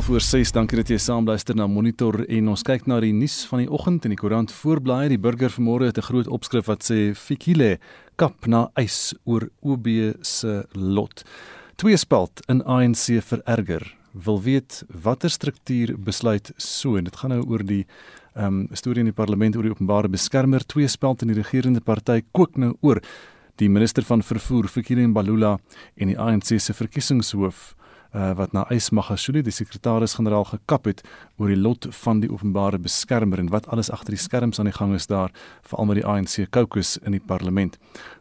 12 voor 6. Dankie dat jy saam luister na Monitor en ons kyk na die nuus van die oggend in die koerant voorblaai. Die burger vanmôre het 'n groot opskrif wat sê Fikile kap na eis oor OB se lot. Twee spalt in ANC vererger. Wil weet watter struktuur besluit so en dit gaan nou oor die ehm um, storie in die parlement oor die openbare beskermer. Twee spalt in die regerende party kook nou oor die minister van vervoer Fikile Mbalula en die ANC se verkiesingshoof uh, wat na Ys Magashule die sekretaris-generaal gekap het oor die lot van die openbare beskermer en wat alles agter die skerms aan die gang is daar veral met die ANC caucus in die parlement.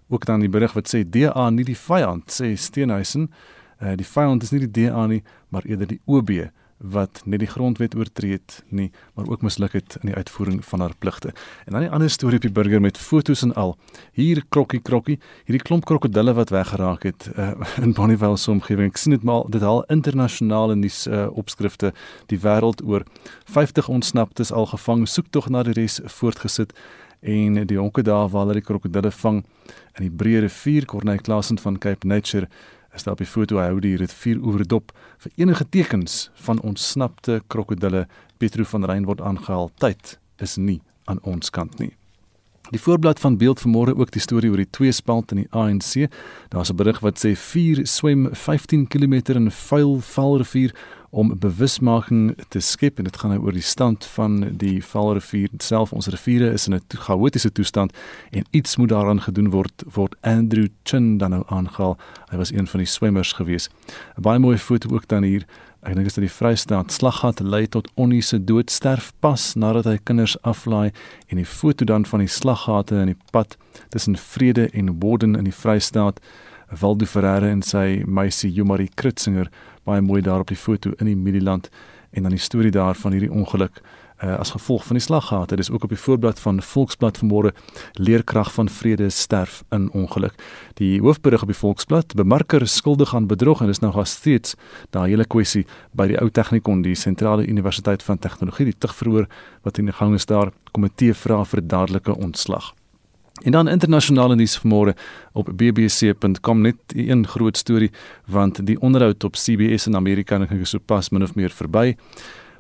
Ook dan die berig wat sê DA nie die vyand sê Steenhuisen uh, die vyand is nie die DA nie maar eerder die OB wat net die grondwet oortree het nie, maar ook misluk het in die uitvoering van haar pligte. En dan 'n ander storie op die burger met fotos en al. Hier krokkie krokkie, hierdie klomp krokodille wat weggeraak het uh, in Bonnievale se omgewing. Ek sien dit maar dit al internasionale nuus uh, opskrifte die wêreld oor 50 ontsnaptes al gevang, soek tog na die res voortgesit en die honke daar waar hulle die krokodille vang in die breë rivier Corneille Klasen van Cape Nature op die foto hou die rivier oor dop vir enige tekens van ontsnapte krokodille Petro van Rein word aangehaal. Tyd is nie aan ons kant nie Die voorblad van beeld vanmôre ook die storie oor die twee speld in die ANC. Daar's 'n berig wat sê vier swem 15 km in 'n vuil valrivier om bewusmaking te skep en dit gaan nou oor die stand van die valrivier self. Ons riviere is in 'n chaotiese toestand en iets moet daaraan gedoen word word Andrew Chin dan nou aangehaal. Hy was een van die swemmers gewees. 'n Baie mooi foto ook dan hier Ek dink dit is dat die Vrystaat slaggat lei tot Onnie se doodsterf pas nadat hy kinders aflaai en die foto dan van die slaggate in die pad tussen Vrede en Borden in die Vrystaat Waldo Ferreira en sy meisie Jomari Kritzinger baie mooi daar op die foto in die Middieland en dan die storie daar van hierdie ongeluk uh, as gevolg van die slaggate. Dit is ook op die voorblad van Volksblad vanmôre leerkrag van vrede sterf in ongeluk. Die hoofberig op die Volksblad bemarker skuldig aan bedrog en dis nou gas steeds daai hele kwessie by die ou Technikon die sentrale universiteit van tegnologie die tug verhoor wat in die gang is daar komitee vra vir dadelike ontslag. En dan internasionale nuus vanmôre op bbc.com net 'n groot storie want die onderhoud op CBS in Amerika het nou gesopas min of meer verby.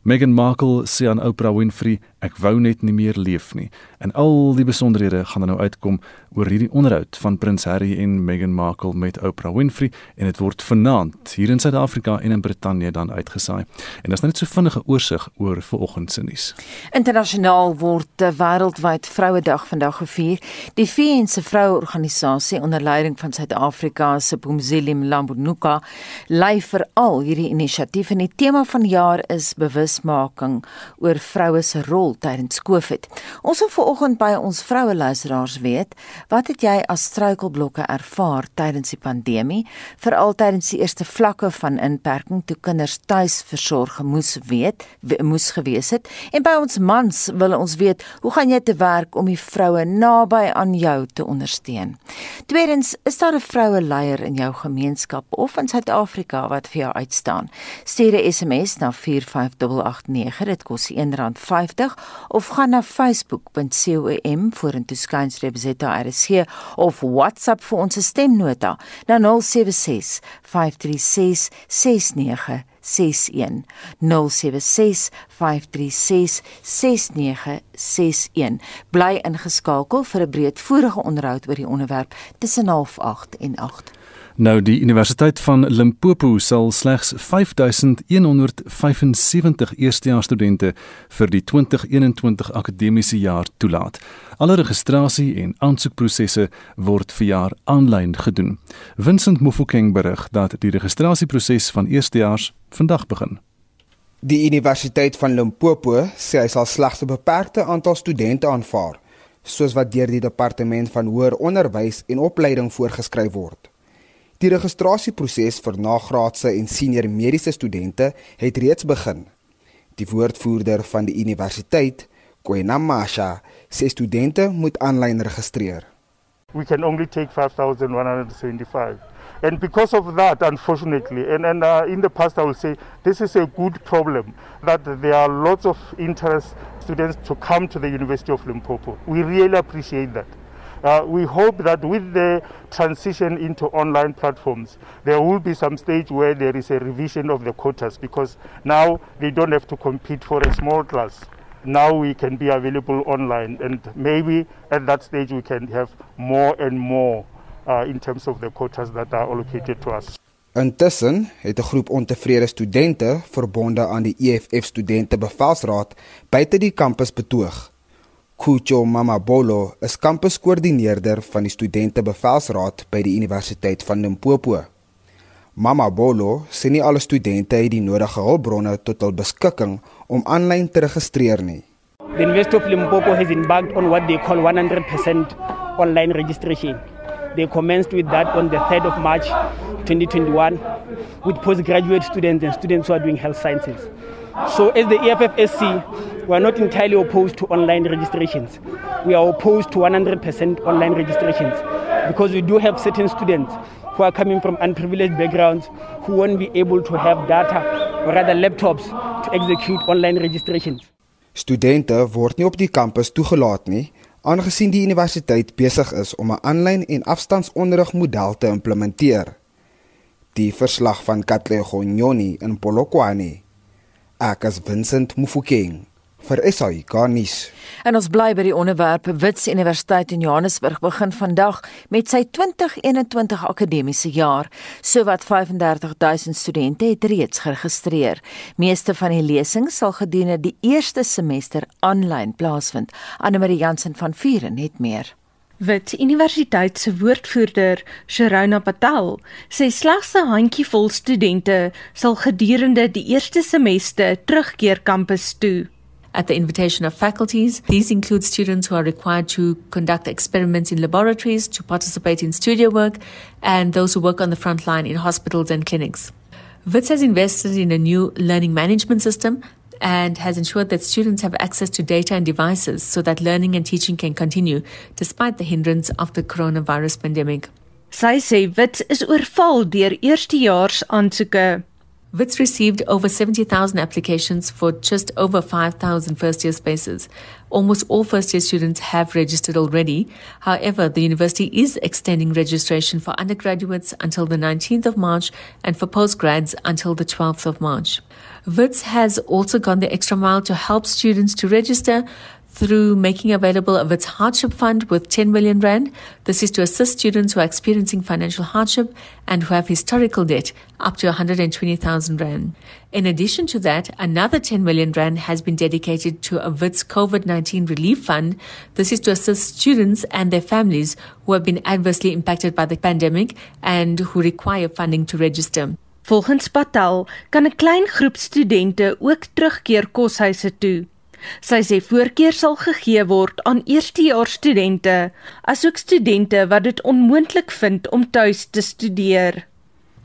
Meghan Markle sê aan Oprah Winfrey, ek wou net nie meer leef nie. En al die besonderhede gaan nou uitkom oor hierdie onderhoud van Prins Harry en Meghan Markle met Oprah Winfrey en dit word vanaand hier in Suid-Afrika en in Brittanje dan uitgesaai. En daar's net so vinnige oorsig oor vanoggend se nuus. Internasionaal word wêreldwyd Vrouedag vandag gevier. Die VN se vroueorganisasie onder leiding van Suid-Afrika se Pumzile Mlambo-Nuka lei vir al hierdie inisiatiewe en die tema van die jaar is bewus bewusmaking oor vroue se rol tydens Covid. Ons wil vanoggend by ons vroue luisteraars weet, wat het jy as struikelblokke ervaar tydens die pandemie, veral tydens die eerste vlakke van inperking toe kinders tuis versorg moes weet, moes gewees het. En by ons mans wil ons weet, hoe gaan jy te werk om die vroue naby aan jou te ondersteun? Tweedens, is daar 'n vroue leier in jou gemeenskap of in Suid-Afrika wat vir jou uitstaan? Stuur 'n SMS na 45 089 dit kos R1.50 of gaan na facebook.com vorentoe skynstreep ZRC of WhatsApp vir ons stemnota na 076 536 69 61 076 536 6961 bly ingeskakel vir 'n breedvoerige onderhoud oor die onderwerp tussen 08 en 8 Nou die Universiteit van Limpopo sal slegs 5175 eerstejaarsstudente vir die 2021 akademiese jaar toelaat. Alle registrasie en aansoekprosesse word vir jaar aanlyn gedoen. Vincent Mufokeng berig dat die registrasieproses van eerstejaars vandag begin. Die Universiteit van Limpopo sê hy sal slegs 'n beperkte aantal studente aanvaar, soos wat deur die departement van hoër onderwys en opleiding voorgeskryf word. Die registrasieproses vir nagraadse en senior mediese studente het reeds begin. Die woordvoerder van die universiteit, Kwena Masha, sê studente moet aanlyn registreer. We can only take 5175. And because of that, unfortunately, and, and uh, in the past I will say this is a good problem that there are lots of interest students to come to the University of Limpopo. We really appreciate that. Uh, we hope that with the transition into online platforms, there will be some stage where there is a revision of the quotas because now they don't have to compete for a small class. Now we can be available online, and maybe at that stage we can have more and more uh, in terms of the quotas that are allocated to us. Intussen het 'n groep ontevrede studente verbonde aan die EFF studente bevelsraad buite die kampus betoog. Kucho Mamabolo is kampuskoördineerder van die studente bevelsraad by die Universiteit van Limpopo. Mamabolo sê nie alle studente het die nodige hulpbronne tot hul beskikking om aanlyn te registreer nie. The University of Limpopo has embarked on what they call 100% online registration. They commenced with that on the 3rd of March 2021 with postgraduate students and students who are doing health sciences. So, as the EFFSC, we are not entirely opposed to online registrations. We are opposed to 100% online registrations because we do have certain students who are coming from unprivileged backgrounds who won't be able to have data or rather laptops to execute online registrations. Studente word nie op die kampus toegelaat nie, aangesien die universiteit besig is om 'n aanlyn en afstandsonderrigmodel te implementeer. Die verslag van Katlego Nyoni in Polokwane. Ek as Vincent Mufokeng vir SAK nuus. En ons bly by die onderwerp Wits Universiteit in Johannesburg begin vandag met sy 2021 akademiese jaar. Sowat 35000 studente het reeds geregistreer. Meeste van die lesings sal gedurende die eerste semester aanlyn plaasvind. Anne Marie Jansen van Vuren het meer. Wit Universiteit se woordvoerder, Sharona Patel, sê slegs 'n handjievol studente sal gedurende die eerste semester terugkeer kampus toe. At the invitation of faculties, these include students who are required to conduct experiments in laboratories, to participate in studio work, and those who work on the front line in hospitals and clinics. WITS has invested in a new learning management system and has ensured that students have access to data and devices so that learning and teaching can continue despite the hindrance of the coronavirus pandemic. Sy sê Wits is oorval deur eerstejaars aansoeke. WITS received over 70,000 applications for just over 5,000 first year spaces. Almost all first year students have registered already. However, the university is extending registration for undergraduates until the 19th of March and for postgrads until the 12th of March. WITS has also gone the extra mile to help students to register through making available of its hardship fund with 10 million rand. This is to assist students who are experiencing financial hardship and who have historical debt up to 120,000 rand. In addition to that, another 10 million rand has been dedicated to a WITS COVID-19 relief fund. This is to assist students and their families who have been adversely impacted by the pandemic and who require funding to register. Volgens Patel kan 'n klein groep studente ook terugkeer koshuise toe. Sy sê voorkeur sal gegee word aan eerstejaars studente, asook studente wat dit onmoontlik vind om tuis te studeer.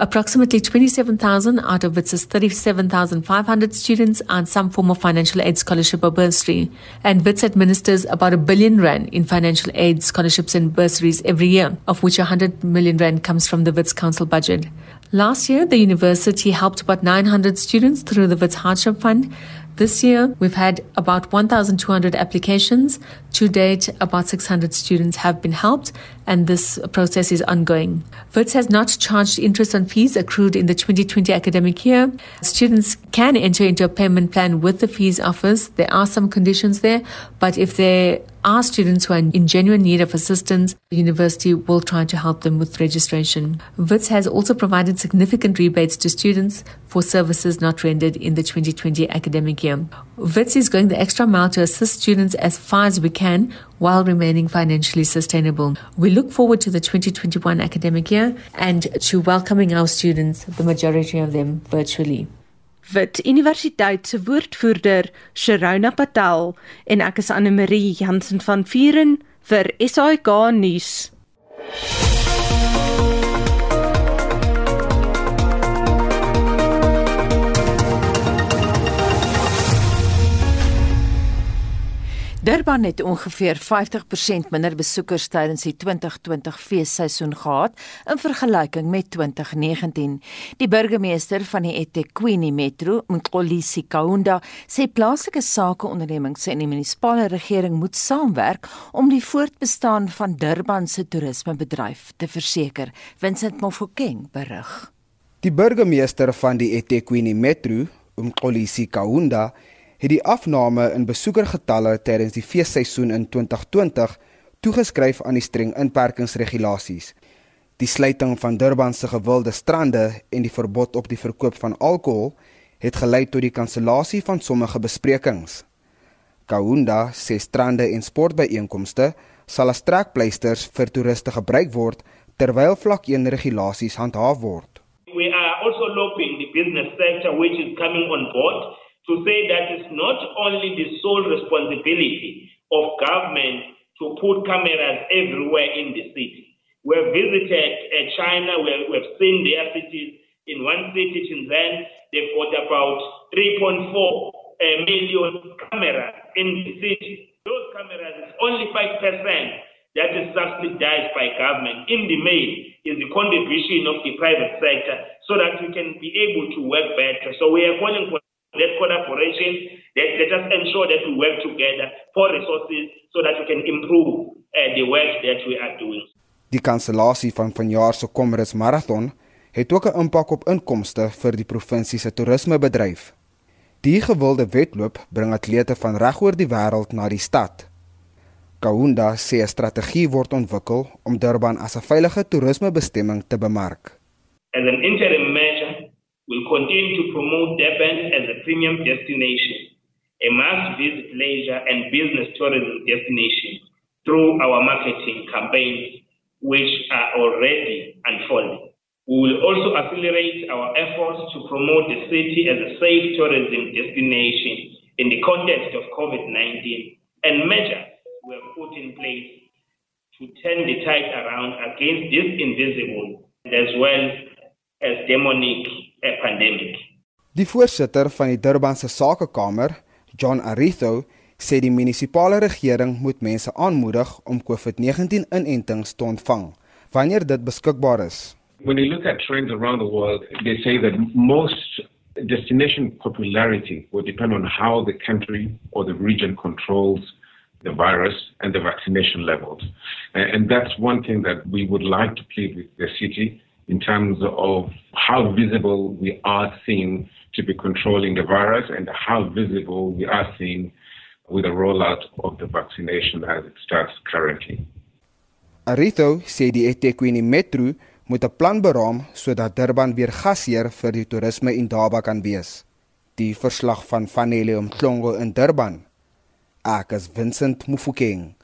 Approximately 27,000 out of its 37,500 students on some form of financial aid scholarship or bursary. And WITS administers about a billion rand in financial aid scholarships and bursaries every year, of which 100 million rand comes from the WITS council budget. Last year, the university helped about 900 students through the WITS Hardship Fund. This year, we've had about 1,200 applications. To date, about 600 students have been helped, and this process is ongoing. WITS has not charged interest on fees accrued in the 2020 academic year. Students can enter into a payment plan with the fees office. There are some conditions there, but if they are students who are in genuine need of assistance, the university will try to help them with registration. WITS has also provided significant rebates to students for services not rendered in the 2020 academic year. WITS is going the extra mile to assist students as far as we can while remaining financially sustainable. We look forward to the 2021 academic year and to welcoming our students, the majority of them virtually. Wit Universiteit se woordvoerder, Sharona Patel, en ek is Anne Marie Jansen van Vuren vir SAK nuus. Durban het ongeveer 50% minder besoekers tydens die 2020 feesseisoen gehad in vergelyking met 2019. Die burgemeester van die eThekwini Metro, Mkolisi Kaunda, sê plaaslike sakeondernemings en die munisipale regering moet saamwerk om die voortbestaan van Durban se toerismebedryf te verseker. Vincent Mofokeng berig. Die burgemeester van die eThekwini Metro, Mkolisi Kaunda, het die afname in besoekergetalle tydens die feesseisoen in 2020 toegeskryf aan die streng inperkingsregulasies. Die sluiting van Durban se gewilde strande en die verbod op die verkoop van alkohol het gelei tot die kansellasie van sommige besprekings. Kaunda sê strande en sportbyeenkomste sal as trekpleisters vir toeriste gebruik word terwyl vlak 1 regulasies handhaaf word. We are also looking the business sector which is coming on board to say that it's not only the sole responsibility of government to put cameras everywhere in the city. We have visited uh, China, we have, we have seen their cities. In one city, Shenzhen, they've got about 3.4 uh, million cameras in the city. Those cameras is only 5% that is subsidized by government. In the main is the contribution of the private sector so that we can be able to work better. So we are calling for that collaboration, that let us ensure that we work together for resources so that we can improve uh, the work that we are doing. Die kansellasie van vanjaar se Commerce Marathon het ook 'n impak op inkomste vir die provinsie se toerismebedryf. Die gewilde wedloop bring atlete van regoor die wêreld na die stad. Kaunda sê 'n strategie word ontwikkel om Durban as 'n veilige toerismebestemming te bemark. As an interim measure, will continue to promote Durban as a premium destination, a must-visit leisure and business tourism destination through our marketing campaigns, which are already unfolding. We will also accelerate our efforts to promote the city as a safe tourism destination in the context of COVID-19 and measures we have put in place to turn the tide around against this invisible as well as demonic pandemic. Die voorsitter van die Durbanse Sakekamer, John Aritho, sê die munisipale regering moet mense aanmoedig om COVID-19 inentings te ontvang wanneer dit beskikbaar is. When you look at trends around the world, they say that most destination popularity will depend on how the country or the region controls the virus and the vaccination levels. And that's one thing that we would like to plead with the city in terms of how visible we are seen to be controlling the virus and how visible we are seen with the rollout of the vaccination as it starts currently. Arito sê die eThekwini Metro moet 'n plan beraam sodat Durban weer gasheer vir die toerisme in Daba kan wees. Die verslag van Vanele Mhlongo in Durban. Ek is Vincent Mufokeng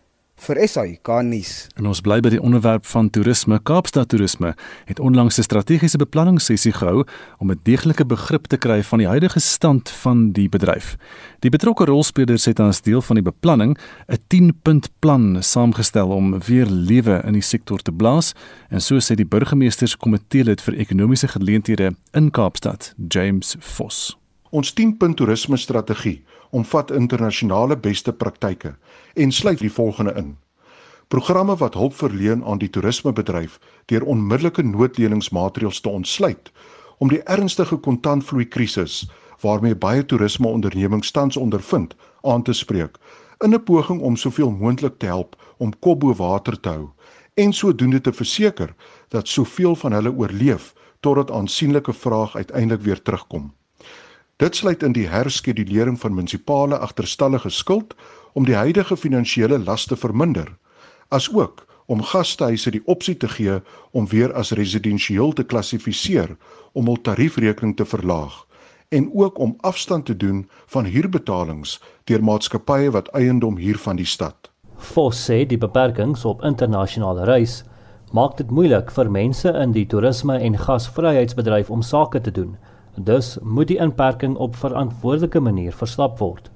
vir SAK nuus. En ons bly by die onderwerp van toerisme. Kaapstad Toerisme het onlangs 'n strategiese beplanningssessie gehou om 'n deeglike begrip te kry van die huidige stand van die bedryf. Die betrokke rolspelers het as deel van die beplanning 'n 10-punt plan saamgestel om weer lewe in die sektor te blaas en so sê die burgemeesterskomitee lid vir ekonomiese geleenthede in Kaapstad, James Vos. Ons 10-punt toerisme strategie omvat internasionale beste praktyke en sluit die volgende in: Programme wat hulp verleen aan die toerismebedryf deur onmiddellike noodleningsmaatreëls te ontsluit om die ernstige kontantvloei krisis waarmee baie toerismeondernemings tans ondervind aan te spreek in 'n poging om soveel moontlik te help om kop bo water te hou en sodoende te verseker dat soveel van hulle oorleef totdat aansienlike vraag uiteindelik weer terugkom. Dit sluit in die herskedulering van munisipale agterstallige skuld om die huidige finansiële las te verminder, asook om gastehuise die opsie te gee om weer as residensieel te klassifiseer om hul tariefrekening te verlaag en ook om afstand te doen van huurbetalings deur maatskappye wat eiendom huur van die stad. Vos sê die beperkings op internasionale reis maak dit moeilik vir mense in die toerisme en gasvryheidsbedryf om sake te doen Dus moet die inperking op verantwoordelike manier verstap word.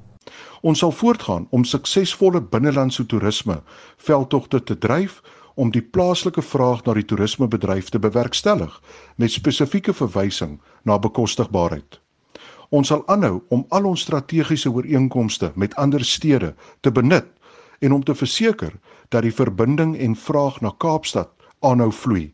Ons sal voortgaan om suksesvolle binnelandse toerisme veldtogte te dryf om die plaaslike vraag na die toerismebedryf te bewerkstellig met spesifieke verwysing na bekostigbaarheid. Ons sal aanhou om al ons strategiese ooreenkomste met ander stede te benut en om te verseker dat die verbinding en vraag na Kaapstad aanhou vloei.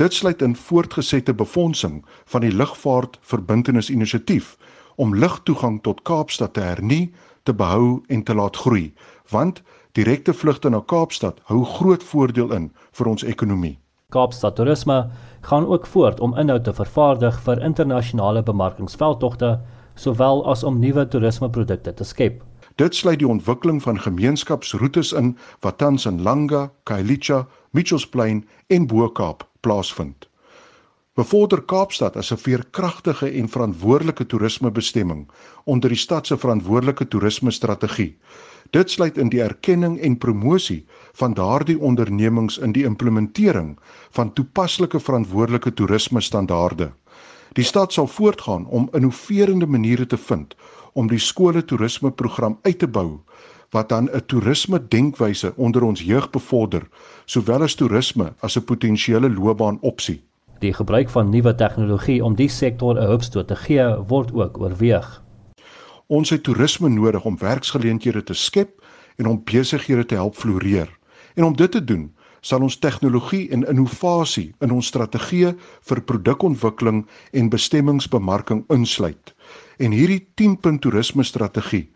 Dit sluit in voortgesette befondsing van die lugvaartverbintenisse-inisiatief om lugtoegang tot Kaapstad te hernie, te behou en te laat groei, want direkte vlugte na Kaapstad hou groot voordeel in vir ons ekonomie. Kaapstad Toerisme gaan ook voort om inhoud te vervaardig vir internasionale bemarkingsveldtogte sowel as om nuwe toerismeprodukte te skep. Dit sluit die ontwikkeling van gemeenskapsroetes in wat tans in Langa, Khayelitsha, Mitchells Plain en Bo-Kaap plaasvind. Bevorder Kaapstad as 'n veerkragtige en verantwoordelike toerismebestemming onder die stad se verantwoordelike toerismestrategie. Dit sluit in die erkenning en promosie van daardie ondernemings in die implementering van toepaslike verantwoordelike toerisme standaarde. Die stad sal voortgaan om innoverende maniere te vind om die skole toerisme program uit te bou wat dan 'n toerisme denkwyse onder ons jeug bevorder, sowel as toerisme as 'n potensiële loopbaanopsie. Die gebruik van nuwe tegnologie om die sektor 'n hupstoot te gee, word ook oorweeg. Ons het toerisme nodig om werksgeleenthede te skep en om besighede te help floreer. En om dit te doen, sal ons tegnologie en innovasie in ons strategieë vir produkontwikkeling en bestemmingsbemarking insluit. En hierdie 10-punt toerisme strategie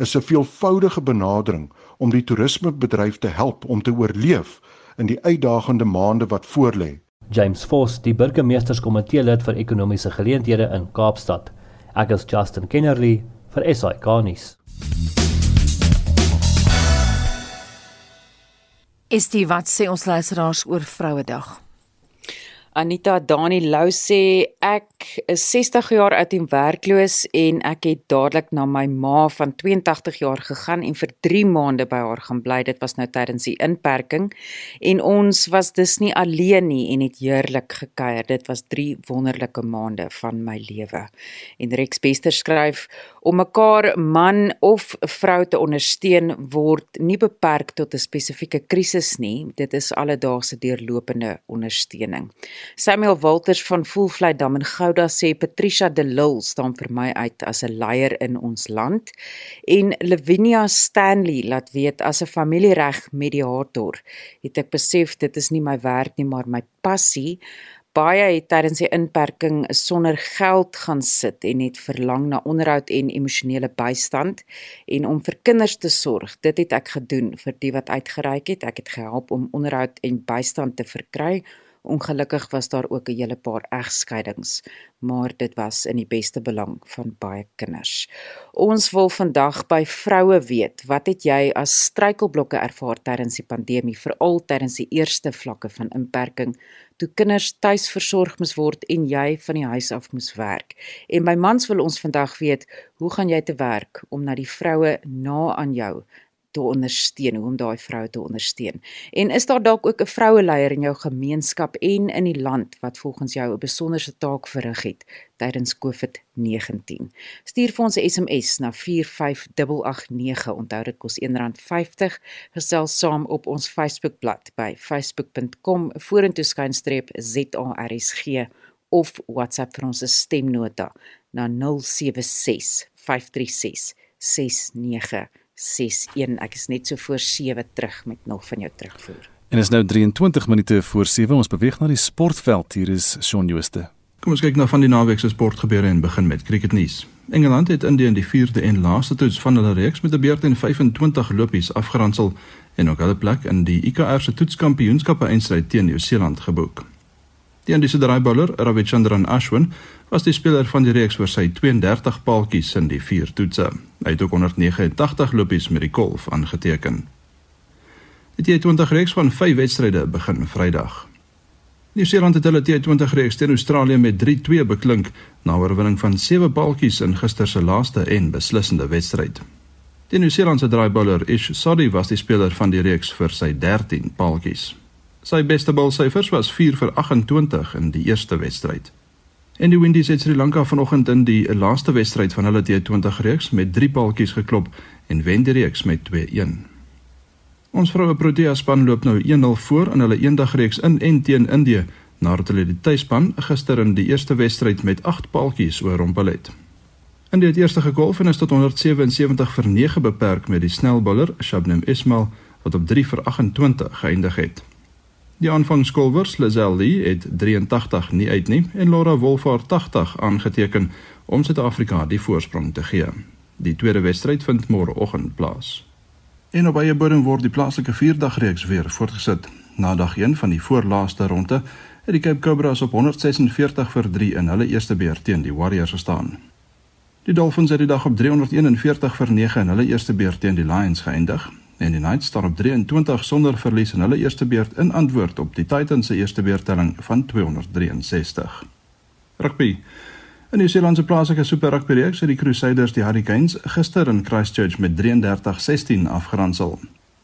is 'n veelvoudige benadering om die toerismebedryf te help om te oorleef in die uitdagende maande wat voorlê. James Foss, die burgemeesterskomitee lid vir ekonomiese geleenthede in Kaapstad. Ek is Justin Kennerly vir SAK nuus. Is dit wat sê ons luisteraars oor Vrouedag? Anita Dani Lou sê ek is 60 jaar oud en werkloos en ek het dadelik na my ma van 82 jaar gegaan en vir 3 maande by haar gaan bly. Dit was nou tydens die inperking en ons was dus nie alleen nie en het heerlik gekuier. Dit was 3 wonderlike maande van my lewe. En Rex Bester skryf om mekaar man of vrou te ondersteun word nie beperk tot 'n spesifieke krisis nie. Dit is alledaagse deurlopende ondersteuning. Samuel Walters van Voelvlei-dam in Gouda sê Patricia de Lille staan vir my uit as 'n leier in ons land en Lavinia Stanley laat weet as 'n familiereg mediator het ek besef dit is nie my werk nie maar my passie baie het tydens die inperking sonder geld gaan sit en het verlang na onderhoud en emosionele bystand en om vir kinders te sorg. Dit het ek gedoen vir die wat uitgereik het. Ek het gehelp om onderhoud en bystand te verkry Ongelukkig was daar ook 'n hele paar egskeidings, maar dit was in die beste belang van baie kinders. Ons wil vandag by vroue weet, wat het jy as struikelblokke ervaar tydens die pandemie, veral tydens die eerste vlakke van inperking, toe kinders tuis versorg moes word en jy van die huis af moes werk. En by mans wil ons vandag weet, hoe gaan jy te werk om na die vroue na aan jou te ondersteun, hoe om daai vroue te ondersteun. En is daar dalk ook 'n vroueleier in jou gemeenskap en in die land wat volgens jou 'n besonderse taak verrig het tydens COVID-19? Stuur vir ons 'n SMS na 45889. Onthou dit kos R1.50. Gesels saam op ons Facebookblad by facebook.com vorentoe skynstreep ZARSG of WhatsApp vir ons stemnota na 076 536 69 61. Ek is net so voor 7 terug met nog van jou terugvoer. En is nou 23 minute voor 7. Ons beweeg na die sportveld. Hier is Shaun Jooste. Kom ons kyk na van die naweek se sportgebeure en begin met cricketnuus. Engeland het Indië in die 4de en laaste toets van hulle reeks met 'n beurt en 25 lopies afgeronsel en ook hulle plek in die ICC se toetskampioenskappe eindstryd teen Nieu-Seeland geboek. Die Indiese draaibouler Ravichandran Ashwin was die speler van die reeks oor sy 32 paaltjies in die vier toetse. Hy het ook 189 lopies met die golf aangeteken. Die T20 reeks van 5 wedstryde begin Vrydag. Nieu-Seeland het hulle T20 reeks teen Australië met 3-2 beklink na oorwinning van 7 paaltjies in gister se laaste en beslissende wedstryd. Die Nieu-Seelandse draaibouler Ish Sodhi was die speler van die reeks vir sy 13 paaltjies. Sy beste balsyfers was 4 vir 28 in die eerste wedstryd. En die Windies het Sri Lanka vanoggend in die laaste wedstryd van hulle T20 reeks met 3 paltjies geklop en wen die reeks met 2-1. Ons vroue Protea span loop nou 1-0 voor in hulle eendagreeks in en teen Indië nadat hulle die tuisspan gister in die eerste wedstryd met 8 paltjies oorrompel het. In die eerste golf en is tot 177 vir 9 beperk met die snelbouler Shabnem Ismail wat op 3 vir 28 geëindig het. Die aanvangskolwers Lazelle Lee het 83 nie uit nie en Laura Wolfhard 80 aangeteken om Suid-Afrika die voorsprong te gee. Die tweede wedstryd vind môreoggend plaas. En op eie bodem word die plaaslike vierdagreeks weer voortgesit. Na dag 1 van die voorlaaste ronde het die Cape Cobras op 146 vir 3 in hulle eerste beurt teen die Warriors gestaan. Die Dolphins het die dag op 341 vir 9 in hulle eerste beurt teen die Lions geëindig en die Knights staan op 23 sonder verlies in hulle eerste beurt in antwoord op die Titans se eerste beurtelling van 263. Rugby In die Nieu-Seelandse plaaslike Super Rugby reeks het die Crusaders die Hurricanes gister in Christchurch met 33-16 afgeronsel.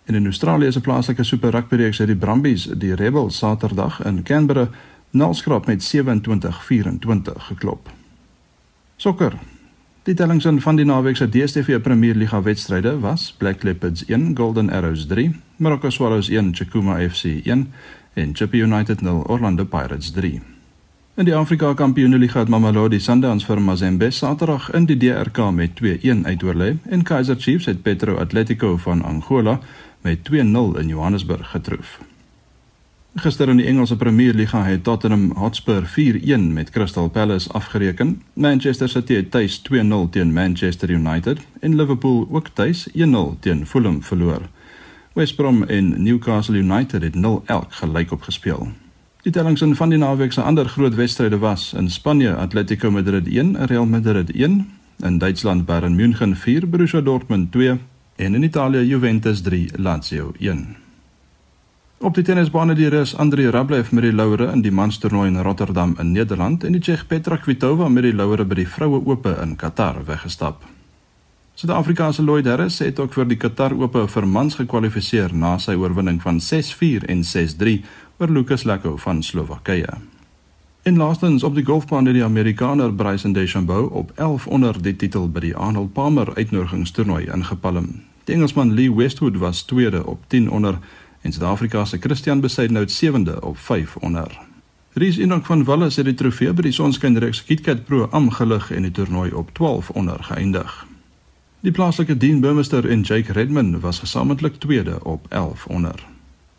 En in Australië se plaaslike Super Rugby reeks het die Brumbies die Rebels Saterdag in Canberra nalskrap met 27-24 geklop. Sokker. Die tellings van die naweek se DStv Premier Liga wedstryde was Black Leopards 1, Golden Arrows 3, Marokko Swallows 1, Chakuma FC 1 en Chippa United 0, Orlando Pirates 3. In die Afrika Kampioenligga het Mamelodi Sundowns vir Mazembe Saterdag in die DRK met 2-1 uitoorlê en Kaizer Chiefs het Petro Atletico van Angola met 2-0 in Johannesburg getroof. Gister in die Engelse Premier Liga het Tottenham Hotspur 4-1 met Crystal Palace afgereken. Manchester City het tuis 2-0 teen Manchester United en Liverpool ook tuis 1-0 teen Fulham verloor. West Brom en Newcastle United het 0 elk gelyk opgespeel. Die tellings in van die naweek se ander groot wedstryde was in Spanje Atletico Madrid 1, Real Madrid 1, in Duitsland Bayern München 4, Borussia Dortmund 2 en in Italië Juventus 3, Lazio 1. Op die tennisbane die Rus Andrei Rublev met die laure in die manstoernooi in Rotterdam in Nederland en die Tsjech Petra Kvitova met die laure by die vroue ope in Qatar weggestap. Suid-Afrikaanse Lloyd Harris het ook vir die Qatar Ope vir mans gekwalifiseer na sy oorwinning van 6-4 en 6-3 oor Lucas Lacko van Slowakye. En laastens op die golfbaan het die Amerikaner Bryson DeChambeau op 11 onder die titel by die Arnold Palmer uitnodigingstoernooi ingepalm. Die Engelsman Lee Westwood was tweede op 10 onder en Suid-Afrika se Christian Besaidnout sewende op 5 onder. Ries Enoch van Wallis het die trofee by die Sonskynreeks KitKat Pro aangelig en die toernooi op 12 onder geëindig. Die plaaslike Dean Burmester en Jake Redmond was gesamentlik tweede op 11 onder.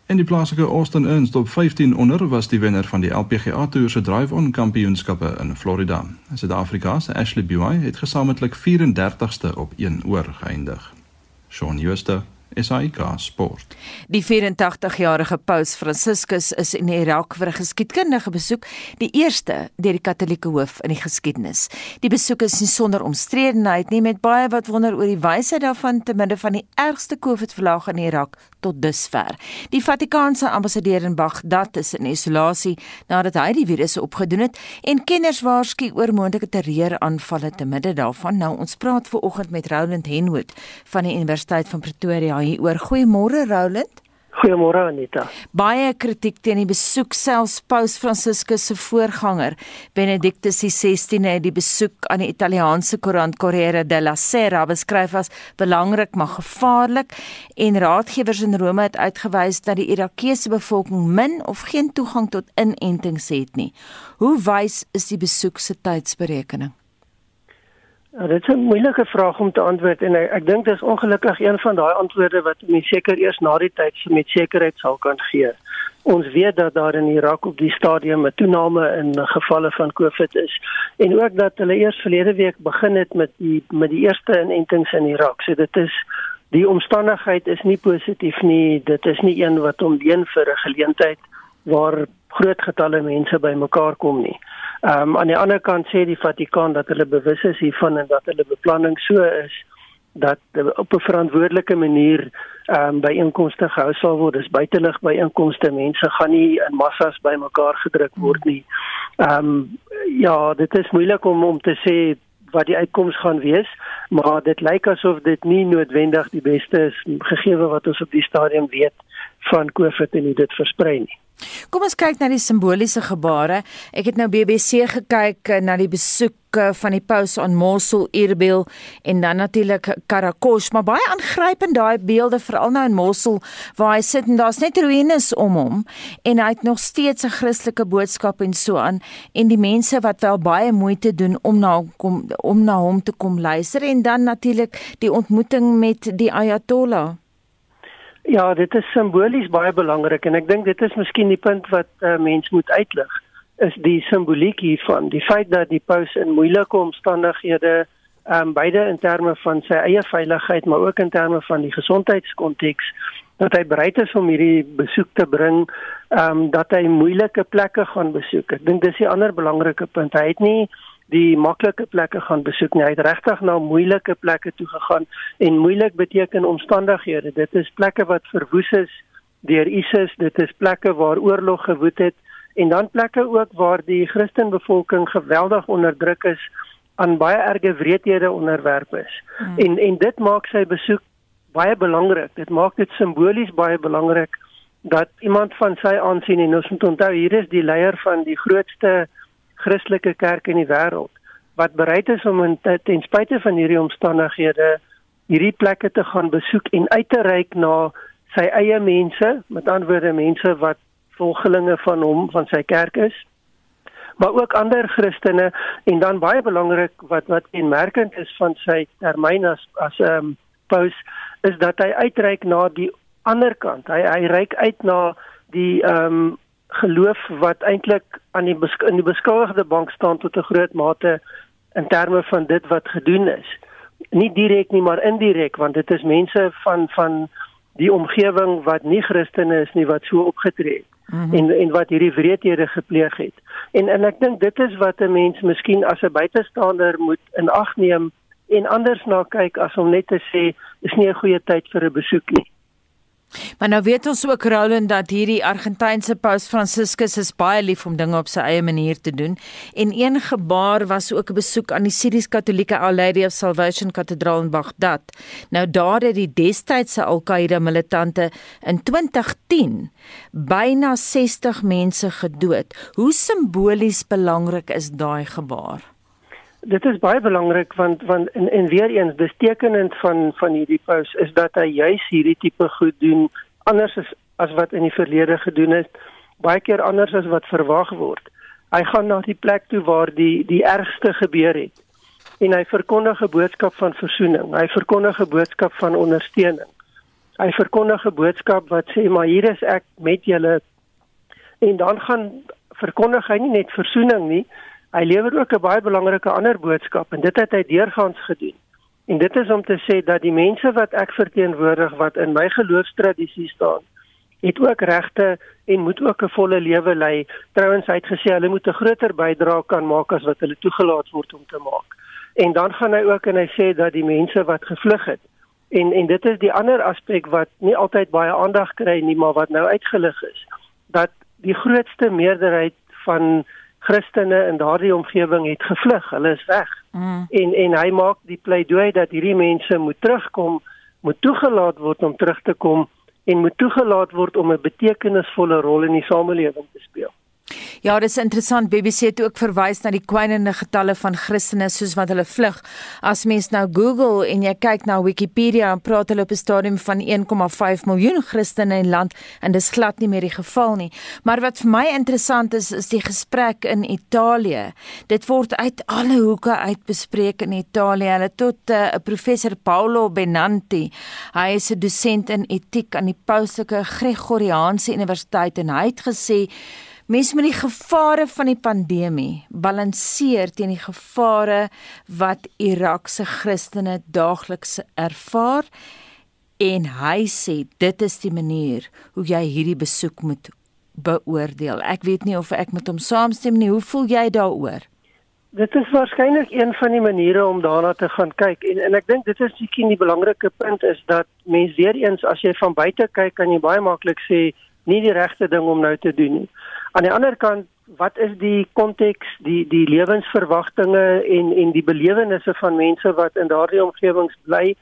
En die plaaslike Austin Ernst op 15 onder was die wenner van die LPGA Tour se Drive-On Kampioenskappe in Florida. Suid-Afrika se Ashley Buy het gesamentlik 34ste op 1 oor geëindig. Shaun Schuster SAK Sport. Die 84-jarige Paus Franciscus is in Irak vir 'n geskiedkundige besoek, die eerste deur die Katolieke hoof in die geskiedenis. Die besoek is nie sonder omstredenheid nie met baie wat wonder oor die wysheid daarvan te midde van die ergste COVID-verlaag in Irak tot dusver. Die Vatikaanse ambassadeur in Baghdad is in isolasie nadat hy die virus opgedoen het en kenners waarsku oor moontlike terreuraanvalle te midde daarvan. Nou ons praat ver oggend met Roland Henwood van die Universiteit van Pretoria hieroor. Goeiemôre Roland. Goeiemôre Anita. Baie kritiek teen die besoek selfs Paus Franciscus se voorganger Benedictus XVI het die besoek aan die Italiaanse koerant Corriere della Sera beskryf as belangrik maar gevaarlik en raadgewers in Rome het uitgewys dat die Irakese bevolking min of geen toegang tot inentings het nie. Hoe wys is die besoek se tydsberekening? Ja, dit is 'n moeilike vraag om te antwoord en ek, ek dink dis ongelukkig een van daai antwoorde wat mens seker eers na die tyd met sekerheid sal kan gee. Ons weet dat daar in Irak op die stadium 'n toename in gevalle van COVID is en ook dat hulle eers verlede week begin het met die met die eerste inentings in Irak. So dit is die omstandigheid is nie positief nie. Dit is nie een wat omleen vir 'n geleentheid waar groot getalle mense bymekaar kom nie. Ehm um, aan die ander kant sê die Vatikaan dat hulle bewus is hiervan en dat hulle beplanning so is dat op 'n verantwoordelike manier ehm um, by inkomste gehou sal word. Dis buitelug by inkomste. Mense gaan nie in massas bymekaar gedruk word nie. Ehm um, ja, dit is moeilik om om te sê wat die uitkoms gaan wees, maar dit lyk asof dit nie noodwendig die beste is gegee wat ons op die stadium weet van COVID en hoe dit versprei nie. Kom ons kyk na die simboliese gebare. Ek het nou BBC gekyk eh, na die besoek eh, van die paus aan Mosul, Erbil en dan natuurlik Karakosh, maar baie aangrypend daai beelde veral nou in Mosul waar hy sit en daar's net ruïnes om hom en hy het nog steeds 'n Christelike boodskap en so aan en die mense wat wel baie moeite doen om na kom om na hom te kom luister en dan natuurlik die ontmoeting met die Ayatollah. Ja, dit is simbolies baie belangrik en ek dink dit is miskien die punt wat uh, mens moet uitlig is die simboliek hiervan, die feit dat die paus in moeilike omstandighede um, beide in terme van sy eie veiligheid maar ook in terme van die gesondheidskonteks dat hy bereid is om hierdie besoek te bring, ehm um, dat hy moeilike plekke gaan besoek. Ek dink dis 'n ander belangrike punt. Hy het nie die maklike plekke gaan besoek nie. Hy het regtig na moeilike plekke toe gegaan en moeilik beteken omstandighede. Dit is plekke wat verwoes is deur ISIS, dit is plekke waar oorlog gewoed het en dan plekke ook waar die Christenbevolking geweldig onderdruk is aan baie erge wreedhede onderwerp is. Hmm. En en dit maak sy besoek baie belangrik. Dit maak dit simbolies baie belangrik dat iemand van sy aansien en ons moet onthou hier is die leier van die grootste Christelike kerk in die wêreld wat bereid is om in, ten spyte van hierdie omstandighede hierdie plekke te gaan besoek en uit te reik na sy eie mense, met ander woorde mense wat volgelinge van hom van sy kerk is maar ook ander Christene en dan baie belangrik wat wat kenmerkend is van sy termyn as as 'n um, ehm, paus is dat hy uitreik na die ander kant. Hy hy reik uit na die ehm um, geloof wat eintlik aan die in die beskuldigde bank staan tot 'n groot mate in terme van dit wat gedoen is. Nie direk nie, maar indirek want dit is mense van van die omgewing wat nie Christene is nie wat so opgetree het mm -hmm. en en wat hierdie wreedhede gepleeg het. En en ek dink dit is wat 'n mens miskien as 'n buitestander moet in ag neem en anders na kyk as om net te sê is nie 'n goeie tyd vir 'n besoek nie. Maar nou weet ons ook Roland dat hierdie Argentynse Paus Franciscus is baie lief om dinge op sy eie manier te doen en een gebaar was ook 'n besoek aan die Syries-Katolieke Our Lady of Salvation Kathedraal in Baghdad. Nou daar het die destydse Al-Qaeda militante in 2010 byna 60 mense gedood. Hoe simbolies belangrik is daai gebaar? Dit is baie belangrik want want en, en weer eens dis tekenend van van hierdie paus is dat hy juis hierdie tipe goed doen anders as as wat in die verlede gedoen is baie keer anders as wat verwag word. Hy gaan na die plek toe waar die die ergste gebeur het en hy verkondig 'n boodskap van verzoening. Hy verkondig 'n boodskap van ondersteuning. Hy verkondig 'n boodskap wat sê maar hier is ek met julle en dan gaan verkondig hy nie net verzoening nie, Hy lewer ook 'n baie belangrike ander boodskap en dit het hy deurgaans gedoen. En dit is om te sê dat die mense wat ek verteenwoordig wat in my geloofstradisie staan, het ook regte en moet ook 'n volle lewe lei. Trouwens hy het gesê hulle moet 'n groter bydrae kan maak as wat hulle toegelaat word om te maak. En dan gaan hy ook en hy sê dat die mense wat gevlug het en en dit is die ander aspek wat nie altyd baie aandag kry nie, maar wat nou uitgelig is, dat die grootste meerderheid van Christene in daardie omgewing het gevlug. Hulle is weg. Mm. En en hy maak die pleidooi dat hierdie mense moet terugkom, moet toegelaat word om terug te kom en moet toegelaat word om 'n betekenisvolle rol in die samelewing te speel. Ja, dis interessant. BBC het ook verwys na die kwynende getalle van Christene soos wat hulle vlug. As mens nou Google en jy kyk na Wikipedia, dan praat hulle op 'n stadium van 1,5 miljoen Christene in land en dis glad nie meer die geval nie. Maar wat vir my interessant is, is die gesprek in Italië. Dit word uit alle hoeke uit bespreek in Italië. Hulle tot eh, 'n uh, professor Paolo Benanti. Hy is 'n dosent in etiek aan die Paulike Gregoriaanse Universiteit en hy het gesê Mense met die gevare van die pandemie balanseer teen die gevare wat Irak se Christene daagliks ervaar en hy sê dit is die manier hoe jy hierdie besoek moet beoordeel. Ek weet nie of ek met hom saamstem nie. Hoe voel jy daaroor? Dit is waarskynlik een van die maniere om daarna te gaan kyk en en ek dink dit is seker die belangrike punt is dat mens weer eens as jy van buite kyk kan jy baie maklik sê nie die regte ding om nou te doen nie. Aan die ander kant, wat is die konteks, die die lewensverwagtinge en en die belewennisse van mense wat in daardie omgewings bly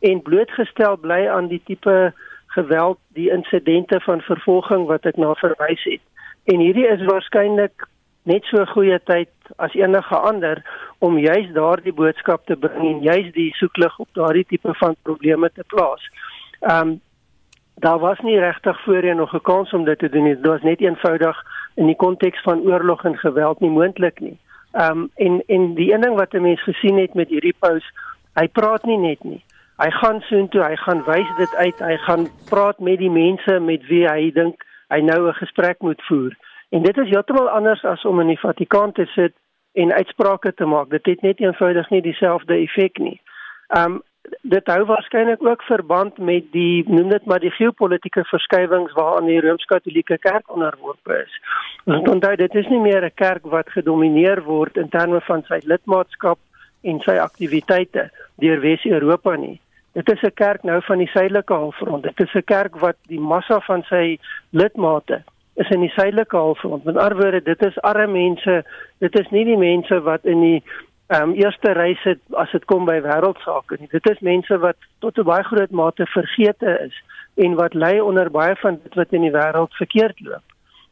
en blootgestel bly aan die tipe geweld, die insidente van vervolging wat ek na verwys het. En hierdie is waarskynlik net so goeie tyd as enige ander om juis daardie boodskap te bring en juis die soeklig op daardie tipe van probleme te plaas. Ehm um, daar was nie regtig voorheen nog 'n kans om dit te doen nie. Dit was net eenvoudig in die konteks van oorlog en geweld nie moontlik nie. Ehm um, en en die een ding wat 'n mens gesien het met hierdie paus, hy praat nie net nie. Hy gaan soontoe, hy gaan wys dit uit, hy gaan praat met die mense met wie hy dink hy nou 'n gesprek moet voer. En dit is heeltemal anders as om in die Vatikaan te sit en uitsprake te maak. Dit het net eenvoudig nie dieselfde effek nie. Um dit hou waarskynlik ook verband met die noem dit maar die geopolitiese verskywings waaraan die Rooms-Katolieke Kerk onderworpe is. Ons onthou dit is nie meer 'n kerk wat gedomeineer word in terme van sy lidmaatskap en sy aktiwiteite deur Wes-Europa nie. Dit is 'n kerk nou van die suidelike halfrond. Dit is 'n kerk wat die massa van sy lidmate is in die suidelike halfrond. Met ander woorde, dit is arme mense. Dit is nie die mense wat in die ehm um, eerste reis het as dit kom by wêreldsake nie. Dit is mense wat tot 'n baie groot mate vergete is en wat ly onder baie van dit wat in die wêreld verkeerd loop.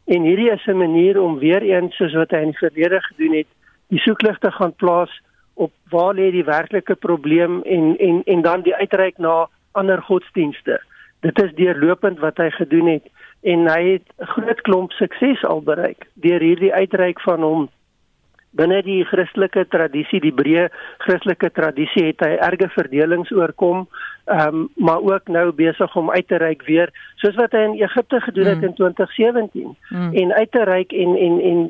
En hierdie is 'n manier om weer eens soos wat hy in die verlede gedoen het, die soekligte gaan plaas op waar lê die werklike probleem en en en dan die uitreik na ander godsdienste. Dit is deurlopend wat hy gedoen het en hy het 'n groot klomp sukses al bereik deur hierdie uitreik van hom binne die Christelike tradisie, die breë Christelike tradisie het hy erge verdelings oorkom, ehm um, maar ook nou besig om uit te reik weer, soos wat hy in Egipte gedoen het mm. in 2017 mm. en uit te reik en en en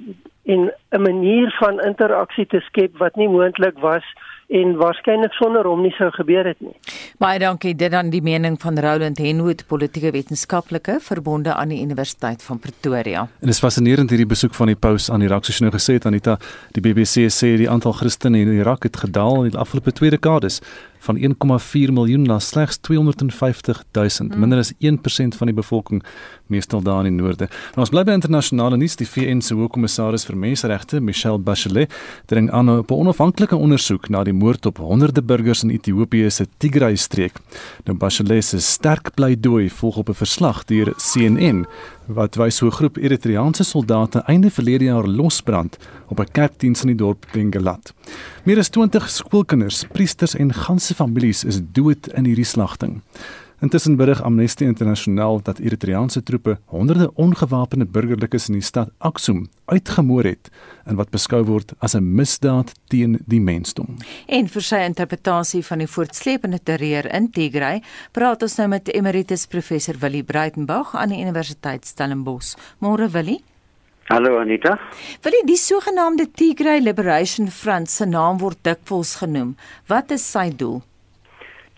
en 'n manier van interaksie te skep wat nie moontlik was en waarskynlik sonder hom nie sou gebeur het nie. Baie dankie dit dan die mening van Roland Henwood, politieke wetenskaplike verbonde aan die Universiteit van Pretoria. En dit is fascinerend hierdie besoek van die paus aan Irak soos jy nou gesê het Anita, die BBC sê die aantal Christene in Irak het gedaal in die afgelope twee dekades van 1,4 miljoen na slegs 250 000, mm. minder as 1% van die bevolking, meestal daar in die noorde. Nou ons bly by internasionale nuus, die VN se hoogkommissaris vir menseregte, Michelle Bachelet, dring aan op 'n onafhanklike ondersoek na die moord op honderde burgers in Ethiopië se Tigray-streek. Nou Bachelet se sterk pleidooi volg op 'n verslag deur CNN wat wys hoe 'n groep Eritreaanse soldate einde verlede jaar losbrand op 'n kerkdiens in die dorp Bengalat. Meer as 20 skoolkinders, priesters en ganse families is dood in hierdie slagting. Intussen berig Amnesty Internasionaal dat Eritreaanse troepe honderde ongewapende burgerlikes in die stad Aksum uitgemoor het in wat beskou word as 'n misdaad teen die mensdom. En vir sy interpretasie van die voortsleepende terreur in Tigray, praat ons nou met Emeritus Professor Willie Breitenberg aan die Universiteit Stellenbosch. Môre Willie Hallo Anita. Willie, die sogenaamde Tigray Liberation Front se naam word dikwels genoem. Wat is sy doel?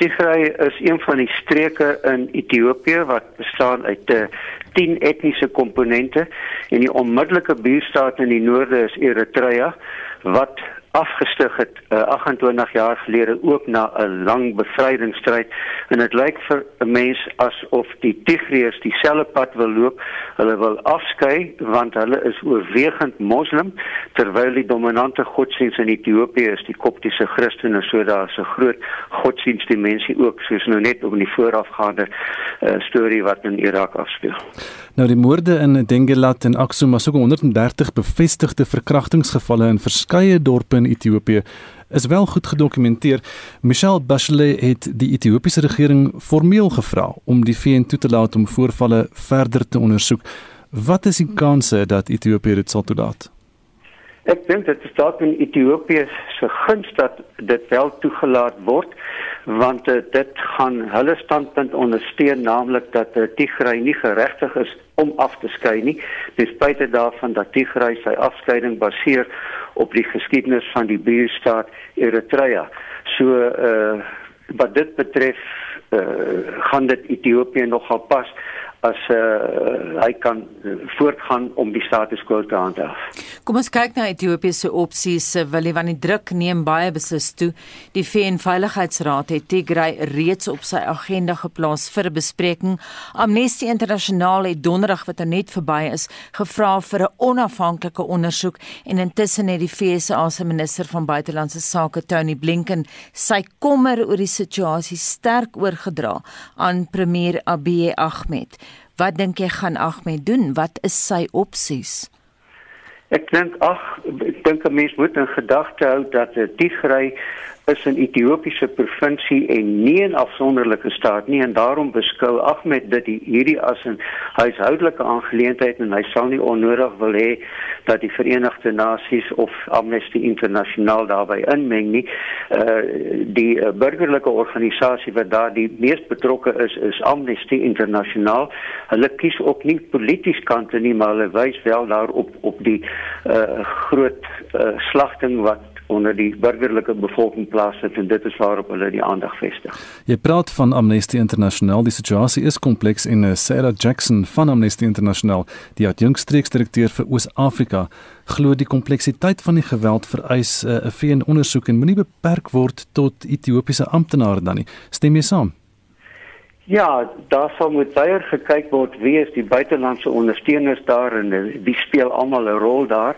Tigray is een van die streke in Ethiopië wat bestaan uit 'n uh, 10 etniese komponente en die onmiddellike buurstaat in die noorde is Eritrea wat afgestig het uh, 28 jaar gelede ook na 'n lang bevrydingsstryd en dit lyk vir 'n mens asof die Tigreërs dieselfde pad wil loop. Hulle wil afskei want hulle is oorwegend moslim terwyl die dominante godsdienst in Ethiopië is die koptiese Christene so daar's 'n groot godsdienstdimensie ook soos nou net op die voorafgaande uh, storie wat in Irak afspeel. Nou die moorde in Dengelat en Aksum was ook 130 bevestigde verkrachtingsgevalle in verskeie dorpe in Ethiopië is wel goed gedokumenteer. Michelle Bachelet het die Ethiopiese regering formeel gevra om die VN toe te laat om voorvalle verder te ondersoek. Wat is die kanse dat Ethiopië dit sal toelaat? Ek dink dit is dalk in Ethiopië se guns dat dit wel toegelaat word want uh, dit gaan hulle standpunt ondersteun naamlik dat uh, Tigray nie geregtig is om af te skei nie ten spyte daarvan dat Tigray sy afskeiding baseer op die geskiedenis van die buurstaat Eritrea. So uh wat dit betref uh gaan dit Ethiopië nogal pas as uh, hy kan voortgaan om die status quo te handhaaf. Kom ons kyk na Ethiopië se opsies. Wil hy van die druk neem baie beslis toe. Die VN Veiligheidsraad het Tigray reeds op sy agenda geplaas vir 'n bespreking. Amnesty Internasionaal het donderdag wat er net verby is, gevra vir 'n onafhanklike ondersoek en intussen het die VSA se minister van buitelandse sake Tony Blinken sy kommer oor die situasie sterk oorgedra aan premier Abiy Ahmed. Wat dink jy gaan Ahmed doen? Wat is sy opsies? Ek dink ag ek dink 'n mens moet in gedagte hou dat die Tigray is 'n Ethiopiese provinsie en nie 'n afsonderlike staat nie en daarom beskou Ahmed dit hierdie as 'n huishoudelike aangeleentheid en hy sal nie onnodig wil hê dat die Verenigde Nasies of Amnesty Internasionaal daarbey inmeng nie. Uh die uh, burgerlike organisasie wat daar die mees betrokke is is Amnesty Internasionaal. Hulle kies ook nie polities kante nie, maar hulle wys wel daarop op die uh groot uh, slagting wat onder die burgerlike bevolking plaasvind en dit is waarop hulle die aandag vestig. Jy praat van Amnesty International, die situasie is kompleks en eh, Sarah Jackson van Amnesty International, die adjunkstreeksdirekteur vir Oos-Afrika, glo die kompleksiteit van die geweld vereis eh, 'n uh, VN-ondersoek en moenie beperk word tot Ethiopiese amptenare dan nie. Stem jy saam? Ja, daar sal moet baie gekyk word wie is die buitelandse ondersteuners daar en wie speel almal 'n rol daar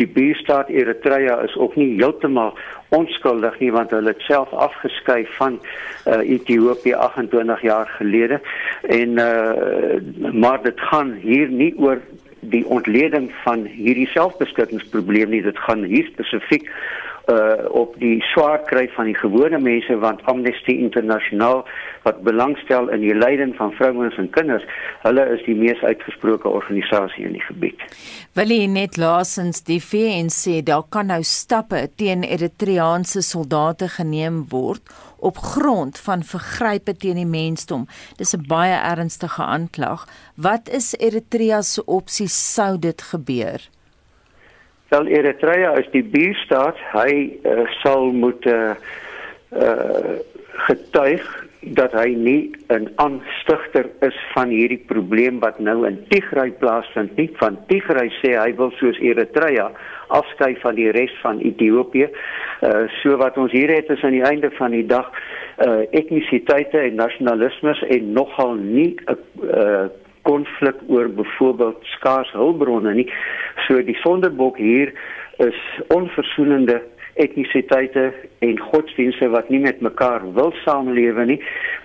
die buurstaat Eritrea is ook nie heeltemal onskuldig nie want hulle het self afgeskei van uh, Ethiopië 28 jaar gelede. En uh, maar dit gaan hier nie oor die ontleding van hierdie selfbeskikkingsprobleem nie. Dit gaan hier spesifiek uh op die swaar kry van die gewone mense want Amnesty Internasionaal wat belangstel in die lyding van vrouens en kinders, hulle is die mees uitgesproke organisasie in die gebied. Wil jy net laasens die VN sê daar kan nou stappe teen Eritreaanse soldate geneem word op grond van vergrype teen die mensdom. Dis 'n baie ernstige aanklag. Wat is Eritrea se opsies sou dit gebeur? Wel Eritrea is die buurstaat. Hy uh, sal moet uh, uh, getuig dat hy nie 'n aanstigter is van hierdie probleem wat nou in Tigray plaasvind nie. Van Tigray sê hy wil soos Eritrea afskei van die res van Ethiopië. Uh so wat ons hier het is aan die einde van die dag uh etnisiteite en nasionalisme en nogal nie 'n uh konflik oor byvoorbeeld skaars hulpbronne nie. So die sonderbok hier is onversoenende etnisiteite en godsdienste wat nie met mekaar wil saamlewe nie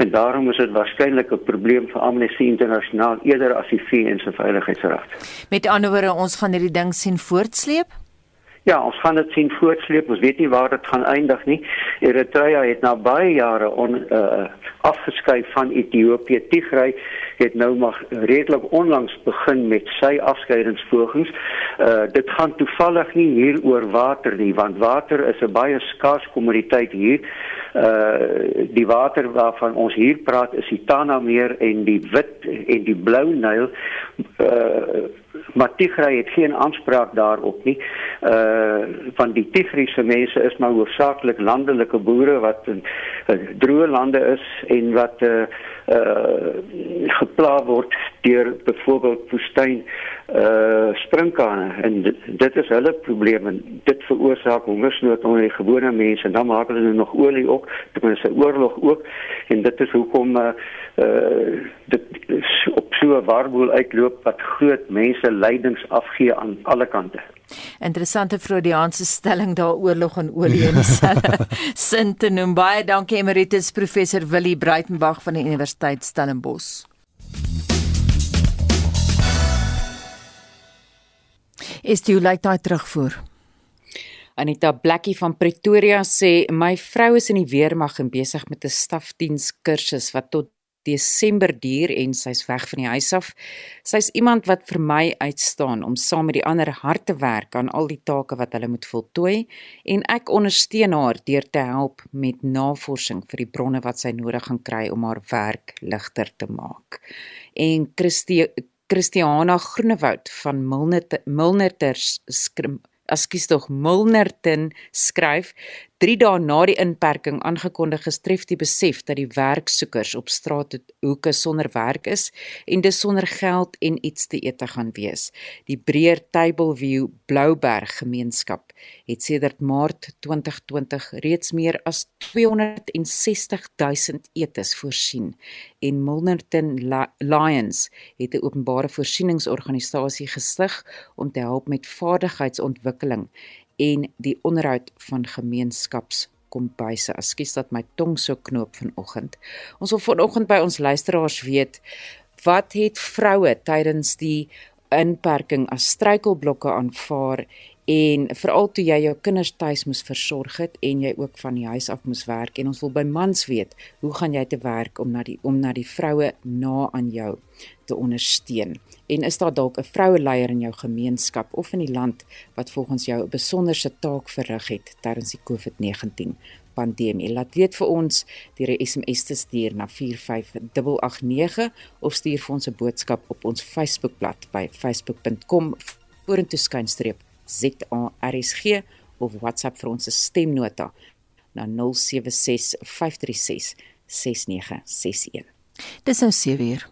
en daarom is dit waarskynlik 'n probleem vir Amnesty Internasionaal eerder as die VN se Veiligheidsraad. Met ander woorde, ons gaan hierdie ding sien voortsleep. Ja, ons gaan dit sien voortsleep. Ons weet nie waar dit gaan eindig nie. Eritrea het na baie jare on uh afgeskei van Ethiopië. Tigray het nou maar redelik onlangs begin met sy afskeidingspogings. Uh dit gaan toevallig nie hier oor water nie, want water is 'n baie skaars kommoditeit hier. Uh die water waarvan ons hier praat is die Tana meer en die wit en die blou Nyl. Uh maar Tigray het geen aanspraak daarop nie. Uh van die Tigriese mense is maar hoofsaaklik landelike boere wat in uh, droë lande is en wat uh uh gepla word deur byvoorbeeld woestyn uh sprinkane en dit, dit is hulle probleem en dit veroorsaak hongersnood onder die gewone mense. En dan maak hulle nog olie ook dit is 'n oorlog ook. En dit is hoekom uh, uh dit op so 'n warboel uitloop wat groot mense lydings afgee aan alle kante. Interessante Freudiaanse stelling daar oorlog en olie in dieselfde sin te noem. Baie dankie Emeritus Professor Willie Breitenberg van die Universiteit Stellenbosch. Is jy like daai terugvoer? Anita Blackie van Pretoria sê my vrou is in die weermag en besig met 'n stafdiens kursus wat tot Desember duur en sy's weg van die huis af. Sy's iemand wat vir my uitstaan om saam met die ander hard te werk aan al die take wat hulle moet voltooi en ek ondersteun haar deur te help met navorsing vir die bronne wat sy nodig gaan kry om haar werk ligter te maak. En Christie Christiana Groenewoud van Milner Milnerters skrim Askies tog Milnerton skryf 3 dae na die inperking aangekondig gestref die besef dat die werksoekers op straathoeke sonder werk is en dis sonder geld en iets te eet te gaan wees. Die Breër Tableview Blouberg gemeenskap het sedert Maart 2020 reeds meer as 260 000 etes voorsien en Milnerton Lions het 'n openbare voorsieningsorganisasie gestig om te help met vaardigheidsontwikkeling en die onderhoud van gemeenskaps kombuise. Ekskuus dat my tong so knoop vanoggend. Ons wil vanoggend by ons luisteraars weet wat het vroue tydens die inperking as struikelblokke aanvaar en veral toe jy jou kinders tuis moes versorg het en jy ook van die huis af moes werk en ons wil by mans weet hoe gaan jy te werk om na die om na die vroue na aan jou te ondersteun? En is daar dalk 'n vroueleier in jou gemeenskap of in die land wat volgens jou 'n besonderse taak verrig het tydens die COVID-19 pandemie? Laat weet vir ons deur 'n SMS te stuur na 45889 of stuur vir ons 'n boodskap op ons Facebookblad by facebook.com vorentoe skynstreep ZARSG of WhatsApp vir ons stemnota na 0765366961. Dis nou 7 uur.